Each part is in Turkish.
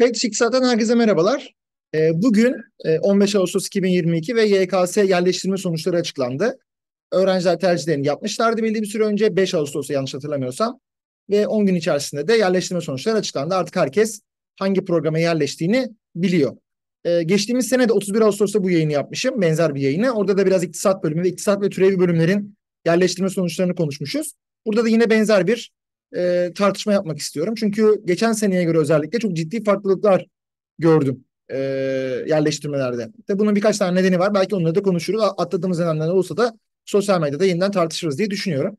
Kayıt İktisat'tan herkese merhabalar. Ee, bugün e, 15 Ağustos 2022 ve YKS yerleştirme sonuçları açıklandı. Öğrenciler tercihlerini yapmışlardı belli bir süre önce 5 Ağustos'ta yanlış hatırlamıyorsam. Ve 10 gün içerisinde de yerleştirme sonuçları açıklandı. Artık herkes hangi programa yerleştiğini biliyor. Ee, geçtiğimiz sene de 31 Ağustos'ta bu yayını yapmışım. Benzer bir yayını. Orada da biraz iktisat bölümü ve iktisat ve türevi bölümlerin yerleştirme sonuçlarını konuşmuşuz. Burada da yine benzer bir e, tartışma yapmak istiyorum. Çünkü geçen seneye göre özellikle çok ciddi farklılıklar gördüm e, yerleştirmelerde. Tabii bunun birkaç tane nedeni var. Belki onları da konuşuruz. Atladığımız nedenler olsa da sosyal medyada yeniden tartışırız diye düşünüyorum.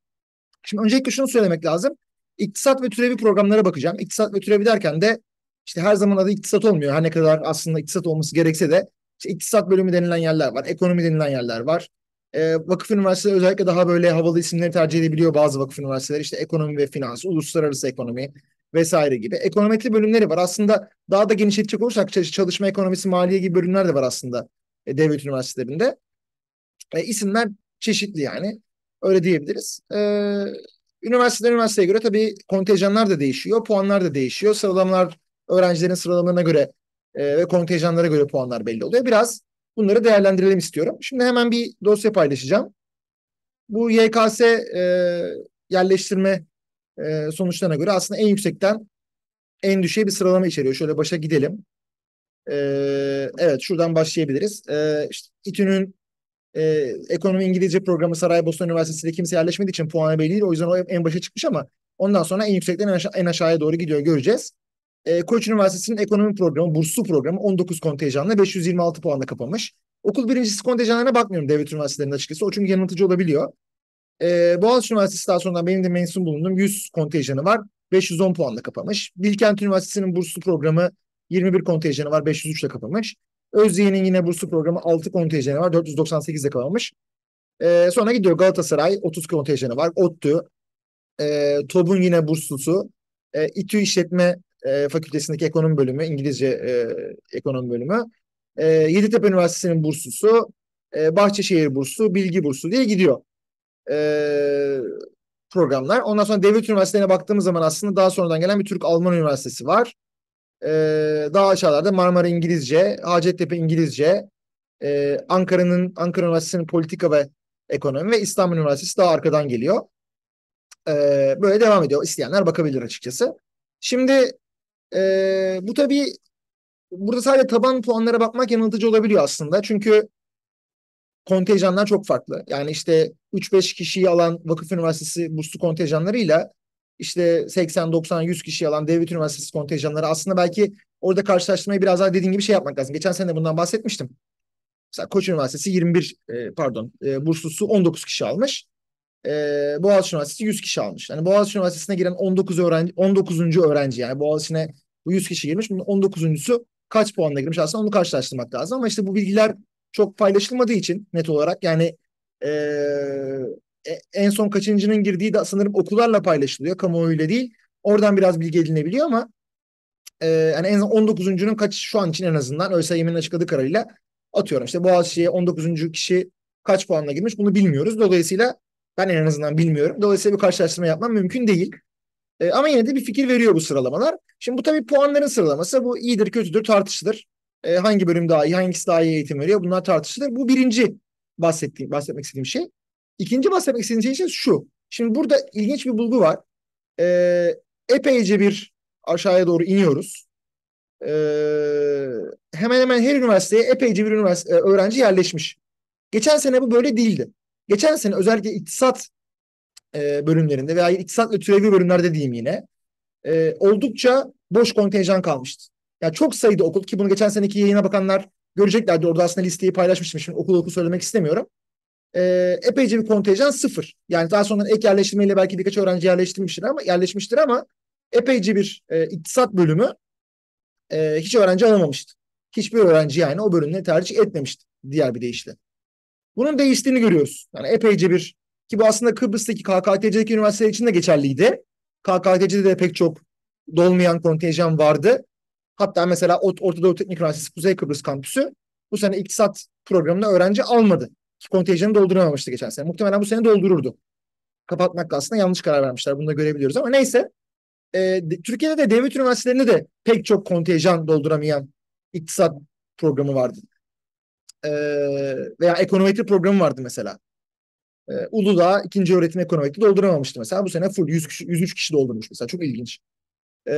Şimdi öncelikle şunu söylemek lazım. İktisat ve türevi programlara bakacağım. İktisat ve türevi derken de işte her zaman adı iktisat olmuyor. Her ne kadar aslında iktisat olması gerekse de işte iktisat bölümü denilen yerler var. Ekonomi denilen yerler var. E, vakıf üniversiteleri özellikle daha böyle havalı isimleri tercih edebiliyor bazı vakıf üniversiteleri. İşte ekonomi ve finans, uluslararası ekonomi vesaire gibi. Ekonometri bölümleri var. Aslında daha da genişletecek olursak çalışma ekonomisi, maliye gibi bölümler de var aslında e, devlet üniversitelerinde. E, isimler çeşitli yani. Öyle diyebiliriz. E, üniversiteden üniversiteye göre tabii kontenjanlar da değişiyor, puanlar da değişiyor. Sıralamalar öğrencilerin sıralamalarına göre e, ve kontenjanlara göre puanlar belli oluyor. Biraz Bunları değerlendirelim istiyorum. Şimdi hemen bir dosya paylaşacağım. Bu YKS e, yerleştirme e, sonuçlarına göre aslında en yüksekten en düşüğe bir sıralama içeriyor. Şöyle başa gidelim. E, evet şuradan başlayabiliriz. E, işte İTÜ'nün e, ekonomi İngilizce programı Saraybosna Üniversitesi'nde kimse yerleşmediği için puanı belli değil. O yüzden o en başa çıkmış ama ondan sonra en yüksekten en, aşağı, en aşağıya doğru gidiyor göreceğiz. E, Koç Üniversitesi'nin ekonomi programı, burslu programı 19 kontenjanla 526 puanla kapamış. Okul birincisi kontenjanlarına bakmıyorum devlet üniversitelerinde açıkçası. O çünkü yanıltıcı olabiliyor. E, Boğaziçi Üniversitesi daha sonra benim de mensup bulunduğum 100 kontenjanı var. 510 puanla kapamış. Bilkent Üniversitesi'nin burslu programı 21 kontenjanı var. 503 ile kapamış. Özyeğin'in yine burslu programı 6 kontenjanı var. 498 ile kapamış. E, sonra gidiyor Galatasaray 30 kontenjanı var. ODTÜ, e, TOB'un yine burslusu. E, İTÜ İşletme e, Fakültesindeki ekonomi bölümü, İngilizce e, ekonomi bölümü. E, Yeditepe Üniversitesi'nin burslusu, e, Bahçeşehir burslu, Bilgi burslu diye gidiyor e, programlar. Ondan sonra devlet üniversitelerine baktığımız zaman aslında daha sonradan gelen bir Türk-Alman Üniversitesi var. E, daha aşağılarda Marmara İngilizce, Hacettepe İngilizce, e, Ankara'nın Ankara Üniversitesi'nin politika ve ekonomi ve İstanbul Üniversitesi daha arkadan geliyor. E, böyle devam ediyor. İsteyenler bakabilir açıkçası. Şimdi e, bu tabii burada sadece taban puanlara bakmak yanıltıcı olabiliyor aslında. Çünkü kontenjanlar çok farklı. Yani işte 3-5 kişiyi alan Vakıf Üniversitesi burslu kontenjanlarıyla işte 80, 90, 100 kişi alan Devlet Üniversitesi kontenjanları aslında belki orada karşılaştırmayı biraz daha dediğin gibi şey yapmak lazım. Geçen sene bundan bahsetmiştim. Mesela Koç Üniversitesi 21 e, pardon e, burslusu 19 kişi almış. E, Boğaziçi Üniversitesi 100 kişi almış. Yani Boğaziçi Üniversitesi'ne giren 19 öğrenci 19. öğrenci yani Boğaziçi'ne bu 100 kişi girmiş. Bunun 19.sü kaç puanla girmiş aslında onu karşılaştırmak lazım. Ama işte bu bilgiler çok paylaşılmadığı için net olarak yani e, en son kaçıncının girdiği de sanırım okullarla paylaşılıyor. Kamuoyuyla değil. Oradan biraz bilgi edinebiliyor ama e, yani en azından 19.'unun kaç şu an için en azından ÖSYM'nin açıkladığı kararıyla atıyorum. İşte Boğaziçi'ye 19. kişi kaç puanla girmiş bunu bilmiyoruz. Dolayısıyla ben en azından bilmiyorum. Dolayısıyla bir karşılaştırma yapmam mümkün değil. E, ama yine de bir fikir veriyor bu sıralamalar. Şimdi bu tabii puanların sıralaması. Bu iyidir kötüdür tartışılır. E, hangi bölüm daha iyi, hangisi daha iyi eğitim veriyor bunlar tartışılır. Bu birinci bahsettiğim, bahsetmek istediğim şey. İkinci bahsetmek istediğim şey ise şu. Şimdi burada ilginç bir bulgu var. E, epeyce bir aşağıya doğru iniyoruz. E, hemen hemen her üniversiteye epeyce bir üniversite, öğrenci yerleşmiş. Geçen sene bu böyle değildi. Geçen sene özellikle iktisat e, bölümlerinde veya iktisat ve türevi bölümlerde diyeyim yine e, oldukça boş kontenjan kalmıştı. Yani çok sayıda okul ki bunu geçen seneki yayına bakanlar göreceklerdi. Orada aslında listeyi paylaşmıştım. Şimdi okul okul söylemek istemiyorum. E, epeyce bir kontenjan sıfır. Yani daha sonra ek yerleştirmeyle belki birkaç öğrenci yerleştirmiştir ama yerleşmiştir ama epeyce bir e, iktisat bölümü e, hiç öğrenci alamamıştı. Hiçbir öğrenci yani o bölümleri tercih etmemişti diğer bir deyişle. Bunun değiştiğini görüyoruz. Yani epeyce bir ki bu aslında Kıbrıs'taki KKTC'deki üniversiteler için de geçerliydi. KKTC'de de pek çok dolmayan kontenjan vardı. Hatta mesela Orta Doğu Teknik Üniversitesi Kuzey Kıbrıs Kampüsü bu sene iktisat programına öğrenci almadı. Kontenjanı dolduramamıştı geçen sene. Muhtemelen bu sene doldururdu. Kapatmakla aslında yanlış karar vermişler. Bunu da görebiliyoruz ama neyse. e, Türkiye'de de devlet üniversitelerinde de pek çok kontenjan dolduramayan iktisat programı vardı. E, veya ekonometri programı vardı mesela. E, Uludağ ikinci öğretim ekonometri dolduramamıştı mesela. Bu sene full 100 kişi, 103 kişi doldurmuş mesela. Çok ilginç. E,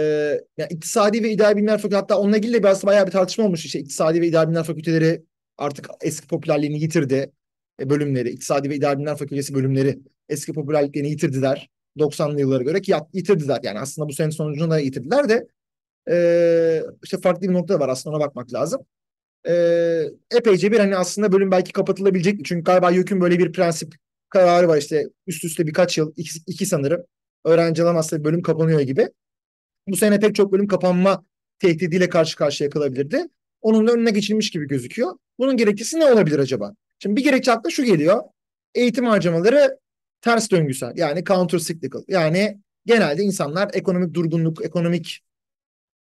yani iktisadi ve idari bilimler fakültesi hatta onunla ilgili de biraz bayağı bir tartışma olmuş. İşte iktisadi ve idari bilimler fakülteleri artık eski popülerliğini yitirdi. E, bölümleri, iktisadi ve idari bilimler fakültesi bölümleri eski popülerliklerini yitirdiler. 90'lı yıllara göre ki yitirdiler. Yani aslında bu senin sonucunda da yitirdiler de e, işte farklı bir nokta var aslında ona bakmak lazım. E, epeyce bir hani aslında bölüm belki kapatılabilecek. Çünkü galiba YÖK'ün böyle bir prensip kararı var işte üst üste birkaç yıl, iki, iki sanırım öğrenci alamazsa bölüm kapanıyor gibi. Bu sene pek çok bölüm kapanma tehdidiyle karşı karşıya kalabilirdi. Onun önüne geçilmiş gibi gözüküyor. Bunun gerekçesi ne olabilir acaba? Şimdi bir gerekçe akla şu geliyor. Eğitim harcamaları ters döngüsel yani counter cyclical. Yani genelde insanlar ekonomik durgunluk, ekonomik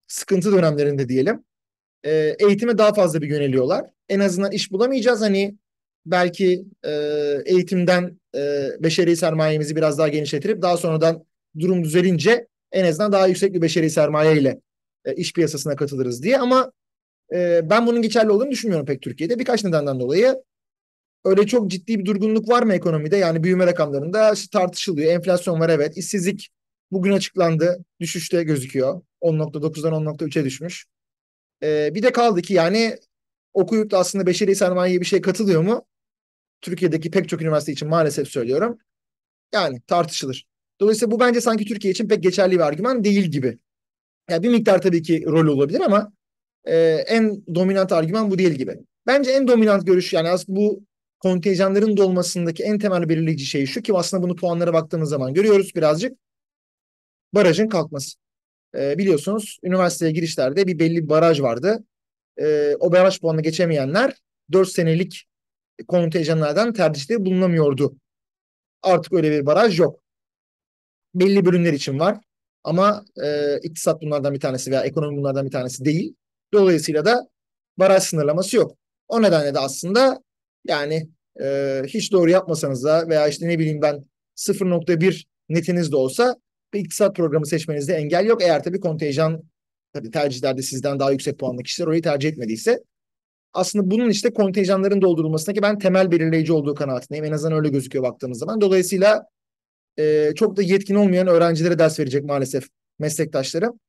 sıkıntı dönemlerinde diyelim e, eğitime daha fazla bir yöneliyorlar. En azından iş bulamayacağız hani belki e, eğitimden e, beşeri sermayemizi biraz daha genişletirip daha sonradan durum düzelince en azından daha yüksek bir beşeri sermaye ile e, iş piyasasına katılırız diye ama e, ben bunun geçerli olduğunu düşünmüyorum pek Türkiye'de birkaç nedenden dolayı öyle çok ciddi bir durgunluk var mı ekonomide? Yani büyüme rakamlarında tartışılıyor. Enflasyon var evet. İşsizlik bugün açıklandı. Düşüşte gözüküyor. 10.9'dan 10.3'e düşmüş. Ee, bir de kaldı ki yani okuyup da aslında beşeri sermayeye bir şey katılıyor mu? Türkiye'deki pek çok üniversite için maalesef söylüyorum. Yani tartışılır. Dolayısıyla bu bence sanki Türkiye için pek geçerli bir argüman değil gibi. Yani bir miktar tabii ki rol olabilir ama e, en dominant argüman bu değil gibi. Bence en dominant görüş yani aslında bu kontenjanların dolmasındaki en temel belirleyici şey şu ki aslında bunu puanlara baktığımız zaman görüyoruz birazcık. Barajın kalkması. Ee, biliyorsunuz üniversiteye girişlerde bir belli bir baraj vardı. Ee, o baraj puanını geçemeyenler 4 senelik kontenjanlardan tercihte bulunamıyordu. Artık öyle bir baraj yok. Belli bölümler için var. Ama e, iktisat bunlardan bir tanesi veya ekonomi bunlardan bir tanesi değil. Dolayısıyla da baraj sınırlaması yok. O nedenle de aslında yani e, hiç doğru yapmasanız da veya işte ne bileyim ben 0.1 netiniz de olsa bir iktisat programı seçmenizde engel yok. Eğer tabii kontenjan tabii tercihlerde sizden daha yüksek puanlı kişiler orayı tercih etmediyse aslında bunun işte kontenjanların doldurulmasındaki ben temel belirleyici olduğu kanaatindeyim. En azından öyle gözüküyor baktığımız zaman. Dolayısıyla e, çok da yetkin olmayan öğrencilere ders verecek maalesef meslektaşlarım.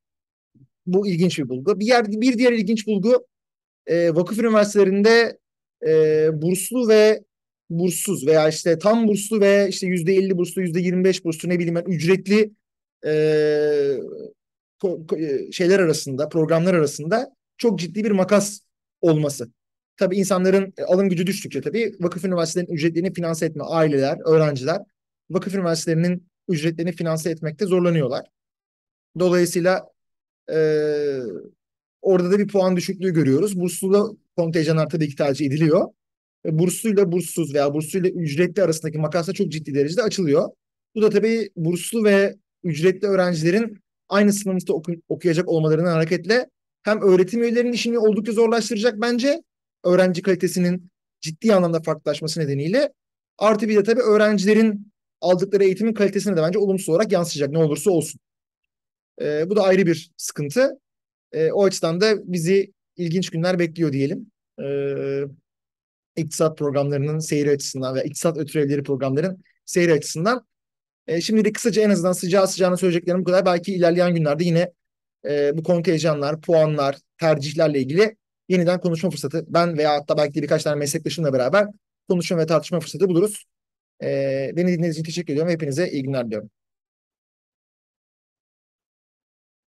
Bu ilginç bir bulgu. Bir, yer, bir diğer ilginç bulgu e, vakıf üniversitelerinde e, burslu ve burssuz veya işte tam burslu ve işte yüzde elli burslu, yüzde yirmi beş burslu ne bileyim ben ücretli e, şeyler arasında, programlar arasında çok ciddi bir makas olması. Tabii insanların e, alım gücü düştükçe tabii vakıf üniversitelerinin ücretlerini finanse etme aileler, öğrenciler vakıf üniversitelerinin ücretlerini finanse etmekte zorlanıyorlar. Dolayısıyla e, orada da bir puan düşüklüğü görüyoruz. Burslu kontenjanlar tabii ki tercih ediliyor. Ve bursluyla burssuz veya bursluyla ücretli arasındaki makas da çok ciddi derecede açılıyor. Bu da tabii burslu ve ücretli öğrencilerin aynı sınıfta oku okuyacak olmalarının hareketle hem öğretim üyelerinin işini oldukça zorlaştıracak bence öğrenci kalitesinin ciddi anlamda farklılaşması nedeniyle artı bir de tabii öğrencilerin aldıkları eğitimin kalitesine de bence olumsuz olarak yansıyacak ne olursa olsun. Ee, bu da ayrı bir sıkıntı. Ee, o açıdan da bizi ilginç günler bekliyor diyelim. Ee, iktisat programlarının seyri açısından ve iktisat ötürevleri programların seyri açısından. E, şimdi de kısaca en azından sıcağı sıcağına söyleyeceklerim bu kadar. Belki ilerleyen günlerde yine e, bu kontenjanlar, puanlar, tercihlerle ilgili yeniden konuşma fırsatı ben veya hatta belki de birkaç tane meslektaşımla beraber konuşma ve tartışma fırsatı buluruz. E, beni dinlediğiniz için teşekkür ediyorum. Hepinize iyi günler diliyorum.